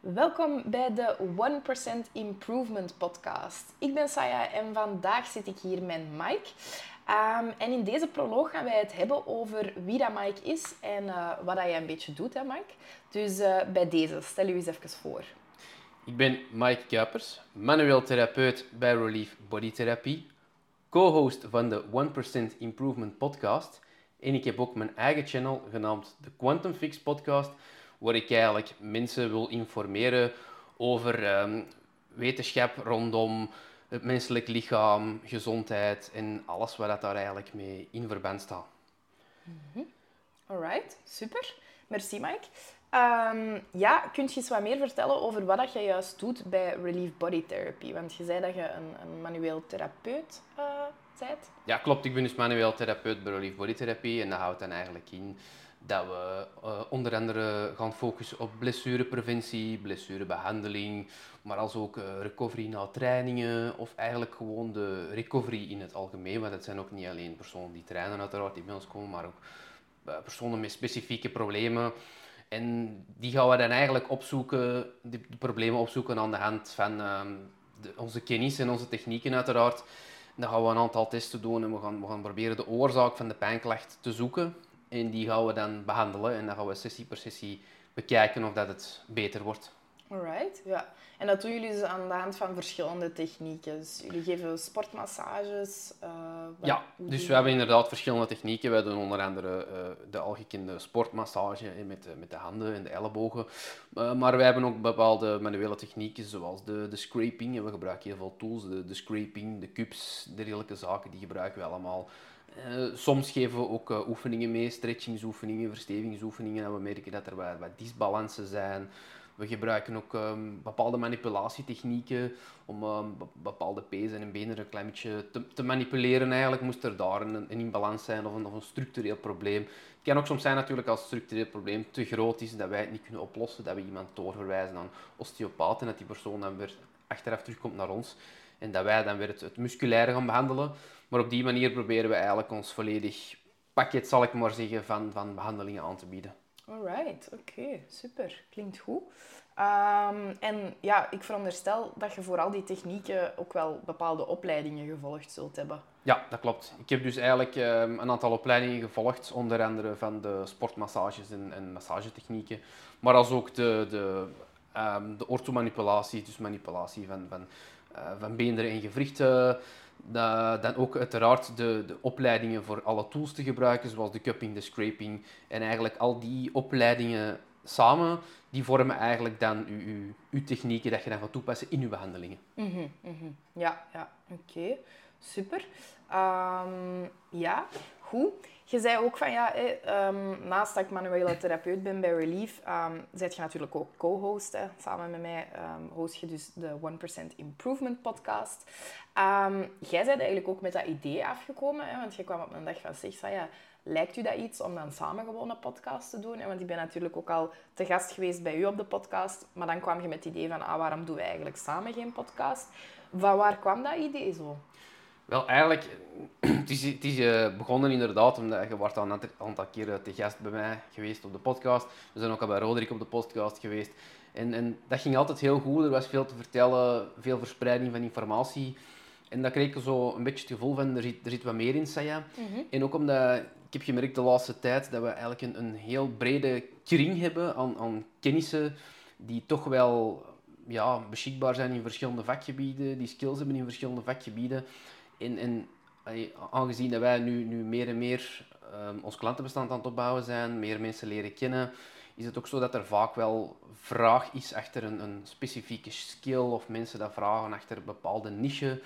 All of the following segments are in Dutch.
Welkom bij de 1% Improvement Podcast. Ik ben Saya en vandaag zit ik hier met Mike. Ehm, en in deze proloog gaan wij het hebben over wie dat Mike is en uh, wat hij een beetje doet, hè Mike. Dus uh, bij deze, stel u eens even voor. Ik ben Mike Kuipers, manueel therapeut bij Relief Bodytherapie, co-host van de 1% Improvement Podcast en ik heb ook mijn eigen channel genaamd de Quantum Fix Podcast waar ik eigenlijk mensen wil informeren over um, wetenschap rondom het menselijk lichaam, gezondheid en alles wat dat daar eigenlijk mee in verband staat. Mm -hmm. Alright, super. Merci Mike. Um, ja, kun je eens wat meer vertellen over wat dat je juist doet bij Relief Body Therapy? Want je zei dat je een, een manueel therapeut uh, bent. Ja, klopt. Ik ben dus manueel therapeut bij Relief Body Therapy en dat houdt dan eigenlijk in dat we uh, onder andere gaan focussen op blessurepreventie, blessurebehandeling, maar als ook uh, recovery na trainingen of eigenlijk gewoon de recovery in het algemeen. Want het zijn ook niet alleen personen die trainen uiteraard die bij ons komen, maar ook uh, personen met specifieke problemen. En die gaan we dan eigenlijk opzoeken, de problemen opzoeken aan de hand van ehm, de, onze kennis en onze technieken uiteraard. Dan gaan we een aantal testen doen en we gaan, we gaan proberen de oorzaak van de pijnklacht te zoeken. En die gaan we dan behandelen en dan gaan we sessie per sessie bekijken of dat het beter wordt. Alright, ja. En dat doen jullie dus aan de hand van verschillende technieken. Dus jullie geven sportmassages. Uh, ja, dus we hebben inderdaad verschillende technieken. We doen onder andere uh, de algekende sportmassage met, uh, met de handen en de ellebogen. maar we hebben ook bepaalde manuele technieken, zoals de, de scraping. En we gebruiken heel veel tools. De, de scraping, de cups, dergelijke zaken, die gebruiken we allemaal. Uh, soms geven we ook uh, oefeningen mee, stretchingsoefeningen, verstevingsoefeningen. En we merken dat er wat, wat disbalansen zijn. We gebruiken ook um, bepaalde manipulatietechnieken om um, bepaalde pezen en benen een klein beetje te, te, manipuleren. Eigenlijk moest er daar een, een imbalans zijn of een, of een, structureel probleem. Het kan ook soms zijn natuurlijk als het structureel probleem te groot is dat wij het niet kunnen oplossen, dat we iemand doorverwijzen aan osteopaten en dat die persoon dan weer achteraf terugkomt naar ons en dat wij dan weer het, het musculaire gaan behandelen. Maar op die manier proberen we eigenlijk ons volledig pakket, zal ik maar zeggen, van, van behandelingen aan te bieden. Alright, oké, super. Klinkt goed. Um, en ja, ik veronderstel dat je voor al die technieken ook wel bepaalde opleidingen gevolgd zult hebben. Ja, dat klopt. Ik heb dus eigenlijk um, een aantal opleidingen gevolgd, onder andere van de sportmassages en, en massagetechnieken, maar als ook de, de, um, de orthomanipulatie, dus manipulatie van, van, uh, van beenderen en gewrichten, dan ook uiteraard de, de opleidingen voor alle tools te gebruiken, zoals de cupping, de scraping. En eigenlijk al die opleidingen samen, die vormen eigenlijk dan uw, uw, uw technieken dat je dan gaat toepassen in uw behandelingen. Mm -hmm. Ja, ja oké. Super. Um, ja, goed. Je zei ook van ja, um, naast dat ik manuele therapeut ben bij Relief, um, ehm, zet je natuurlijk ook co-host. Samen met mij um, host je dus de 1% Improvement podcast. jij bent eigenlijk ook met dat idee afgekomen, hè, want je kwam op een dag van zeg, ja, lijkt u dat iets om dan samen gewoon een podcast te doen? Want ik ben natuurlijk ook al te gast geweest bij u op de podcast, maar dan kwam je met het idee van ah, waarom doen we eigenlijk samen geen podcast? Van waar kwam dat idee zo? Wel, eigenlijk, het is, het is uh, begonnen inderdaad, omdat je wordt al een aantal keren te gast bij mij geweest op de podcast. We zijn ook al bij Roderick op de podcast geweest. En, en dat ging altijd heel goed, er was veel te vertellen, veel verspreiding van informatie. En dat kreeg ik zo een beetje het gevoel van, er zit, er zit wat meer in, Saya. Mm En ook omdat, ik heb gemerkt de laatste tijd, dat we eigenlijk een, een heel brede kring hebben aan, aan kennissen die toch wel ja, beschikbaar zijn in verschillende vakgebieden, die skills hebben in verschillende vakgebieden. En, en aangezien dat wij nu, nu meer en meer um, ons klantenbestand aan het opbouwen zijn, meer mensen leren kennen, is het ook zo dat er vaak wel vraag is achter een, een specifieke skill of mensen dat vragen achter een bepaalde niche.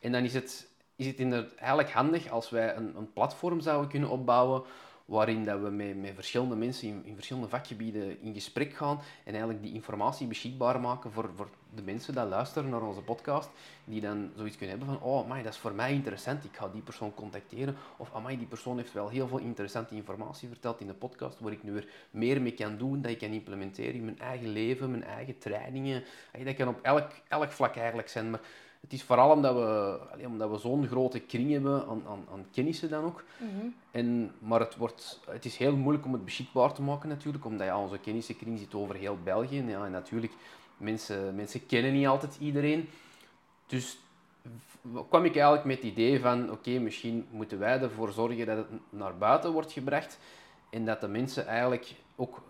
En dan is het, is het inderdaad eigenlijk handig als wij een, een platform zouden kunnen opbouwen waarin dat we met, met verschillende mensen in, verschillende vakgebieden in gesprek gaan en eigenlijk die informatie beschikbaar maken voor, voor de mensen die luisteren naar onze podcast, die dan zoiets kunnen hebben van, oh, dat is voor mij interessant, ik ga die persoon contacteren, of amai, die persoon heeft wel heel veel interessante informatie verteld in de podcast, waar ik nu weer meer mee kan doen, dat ik kan implementeren in mijn eigen leven, mijn eigen trainingen. Dat kan op elk, elk vlak eigenlijk zijn, maar het is vooral omdat we, omdat we zo'n grote kring hebben aan, aan, aan kennissen dan ook. en, maar het, wordt, het is heel moeilijk om het beschikbaar te maken natuurlijk, omdat ja, onze kennissenkring zit over heel België. Ja, en natuurlijk, mensen, mensen kennen niet altijd iedereen. Dus kwam ik eigenlijk met het idee van, oké, misschien moeten wij ervoor zorgen dat het naar buiten wordt gebracht en dat de mensen eigenlijk ook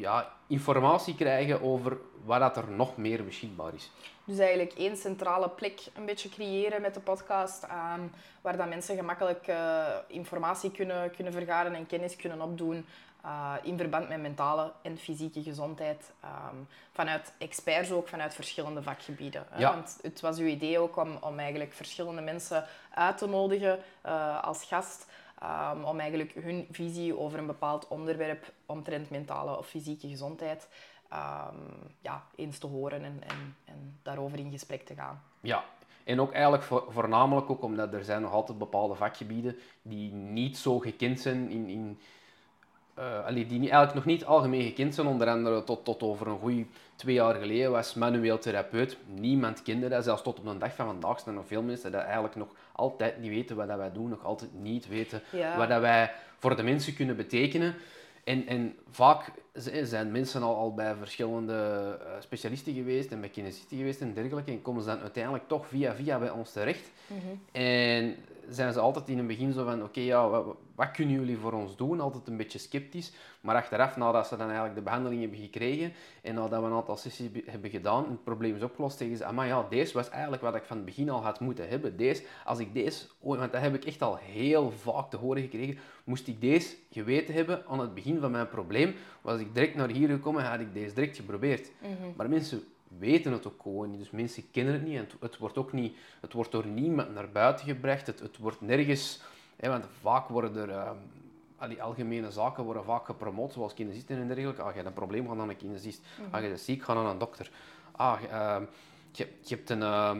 ja, informatie krijgen over wat dat er nog meer beschikbaar is. Dus eigenlijk één centrale plek een beetje creëren met de podcast, ehm, waar dat mensen gemakkelijk uh, informatie kunnen, kunnen vergaren en kennis kunnen opdoen uh, in verband met mentale en fysieke gezondheid. Um, vanuit experts ook, vanuit verschillende vakgebieden. Ja. Want het was uw idee ook om, om eigenlijk verschillende mensen uit te nodigen uh, als gast. Um, om eigenlijk hun visie over een bepaald onderwerp omtrent mentale of fysieke gezondheid um, ja, eens te horen en, en, en, daarover in gesprek te gaan. Ja, en ook eigenlijk voornamelijk ook omdat er zijn nog altijd bepaalde vakgebieden die niet zo gekend zijn in, in uh, die eigenlijk nog niet algemeen gekend zijn, onder andere tot, tot over een goede twee jaar geleden was manueel therapeut. Niemand kende dat, zelfs tot op de dag van vandaag zijn er nog veel mensen die eigenlijk nog altijd niet weten wat dat wij doen, nog altijd niet weten wat dat wij voor de mensen kunnen betekenen. En, en vaak zijn mensen al, al bij verschillende uh, specialisten geweest en bij kinesisten geweest en dergelijke. En komen ze dan uiteindelijk toch via via bij ons terecht. Mhm. En zijn ze altijd in het begin zo van, oké, ja, wat, wat, kunnen jullie voor ons doen? Altijd een beetje sceptisch. Maar achteraf, nadat ze dan eigenlijk de behandeling hebben gekregen en nadat we een aantal sessies hebben gedaan en het probleem is opgelost, zeggen ze, maar ja, deze was eigenlijk wat ik van het begin al had moeten hebben. Deze, als ik deze, want dat heb ik echt al heel vaak te horen gekregen, moest ik deze geweten hebben aan het begin van mijn probleem, was ik direct naar hier gekomen en had ik deze direct geprobeerd. Mhm. Maar mensen weten het ook gewoon niet. Dus mensen kennen het niet en het, wordt ook niet, het wordt door niemand naar buiten gebracht. Het, het wordt nergens, hè, want vaak worden er, uh, die algemene zaken worden vaak gepromoot, zoals kinesisten en dergelijke. Ah, je hebt een probleem, ga naar een kinesist. Ah, je bent ziek, ga naar een dokter. Ah, uh, je, je, hebt een... Uh,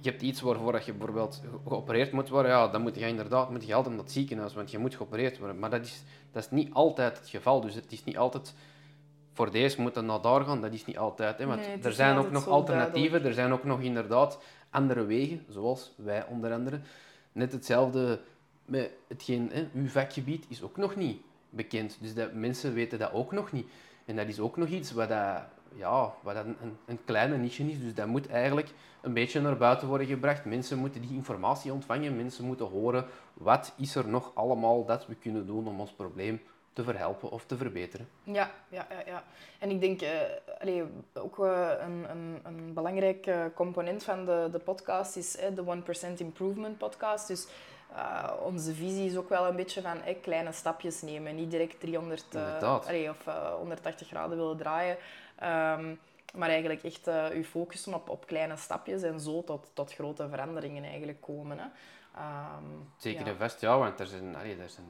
je hebt iets waarvoor je bijvoorbeeld geopereerd moet worden, ja, dan moet je inderdaad je altijd naar het ziekenhuis, want je moet geopereerd worden. Maar dat is, dat is niet altijd het geval. Dus het is niet altijd voor deze moeten naar daar gaan, dat is niet altijd. Hè, want er zijn ook nog alternatieven, er zijn ook nog inderdaad andere wegen, zoals wij onder andere. Net hetzelfde met hetgeen, hè, uw vakgebied is ook nog niet bekend. Dus dat, mensen weten dat ook nog niet. En dat is ook nog iets wat, dat, ja, wat dat een, een kleine niche is. Dus dat moet eigenlijk een beetje naar buiten worden gebracht. Mensen moeten die informatie ontvangen. Mensen moeten horen wat is er nog allemaal dat we kunnen doen om ons probleem te verhelpen of te verbeteren. Ja, ja, ja. ja. En ik denk uh, ook uh, een, een, een belangrijk uh, component van de, de podcast is de 1% Improvement podcast. Dus onze visie is ook wel een beetje van kleine stapjes nemen. Niet direct 300 allee, of 180 graden willen draaien. Um, maar eigenlijk echt uh, focussen op, op kleine stapjes en zo tot, tot grote veranderingen eigenlijk komen. Hè. Um, Zeker ja. en vast, ja, want er zijn, allee, er zijn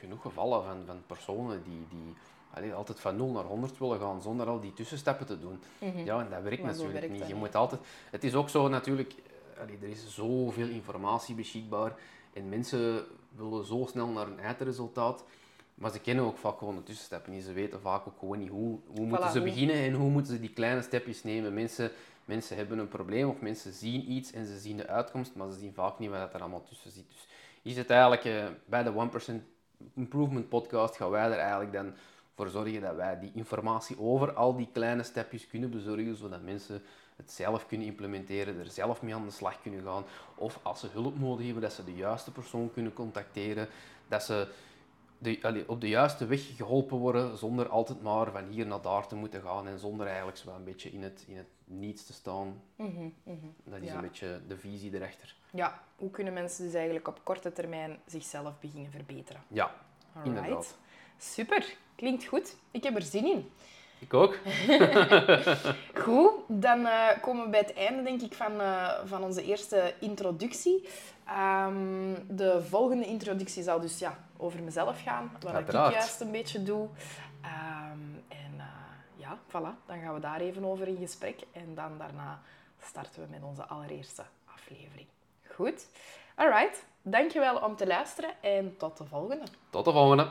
genoeg gevallen van, van personen die, die allee, altijd van 0 naar 100 willen gaan zonder al die tussenstappen te doen. Mhm. Ja, en dat werkt natuurlijk niet. Je moet altijd, het is ook zo natuurlijk, allee, er is zoveel informatie beschikbaar en mensen willen zo snel naar een eindresultaat. Maar ze kennen ook vaak gewoon de tussenstappen niet. Ze weten vaak ook gewoon niet hoe, hoe moeten ze beginnen en hoe moeten ze die kleine stapjes nemen. Mensen, mensen hebben een probleem of mensen zien iets en ze zien de uitkomst, maar ze zien vaak niet wat er allemaal tussen zit. Dus is het eigenlijk uh, bij de 1% Improvement podcast gaan wij er eigenlijk dan voor zorgen dat wij die informatie over al die kleine stapjes kunnen bezorgen, zodat mensen het zelf kunnen implementeren, er zelf mee aan de slag kunnen gaan. Of als ze hulp nodig hebben, dat ze de juiste persoon kunnen contacteren, dat ze de, op de juiste weg geholpen worden, zonder altijd maar van hier naar daar te moeten gaan en zonder eigenlijk zo een beetje in het, in het niets te staan. Mhm, mhm. Dat is een beetje de visie erachter. Ja, hoe kunnen mensen dus eigenlijk op korte termijn zichzelf beginnen verbeteren? Ja, Alright. inderdaad. Super, klinkt goed. Ik heb er zin in. Ik ook. Goed, dan uh, komen we bij het einde denk ik, van, uh, van onze eerste introductie. Um, de volgende introductie zal dus ja, over mezelf gaan, wat Uiteraard. ik juist een beetje doe. Um, en uh, ja, voilà, dan gaan we daar even over in gesprek. En dan daarna starten we met onze allereerste aflevering. Goed, alright. Dankjewel om te luisteren en tot de volgende. Tot de volgende.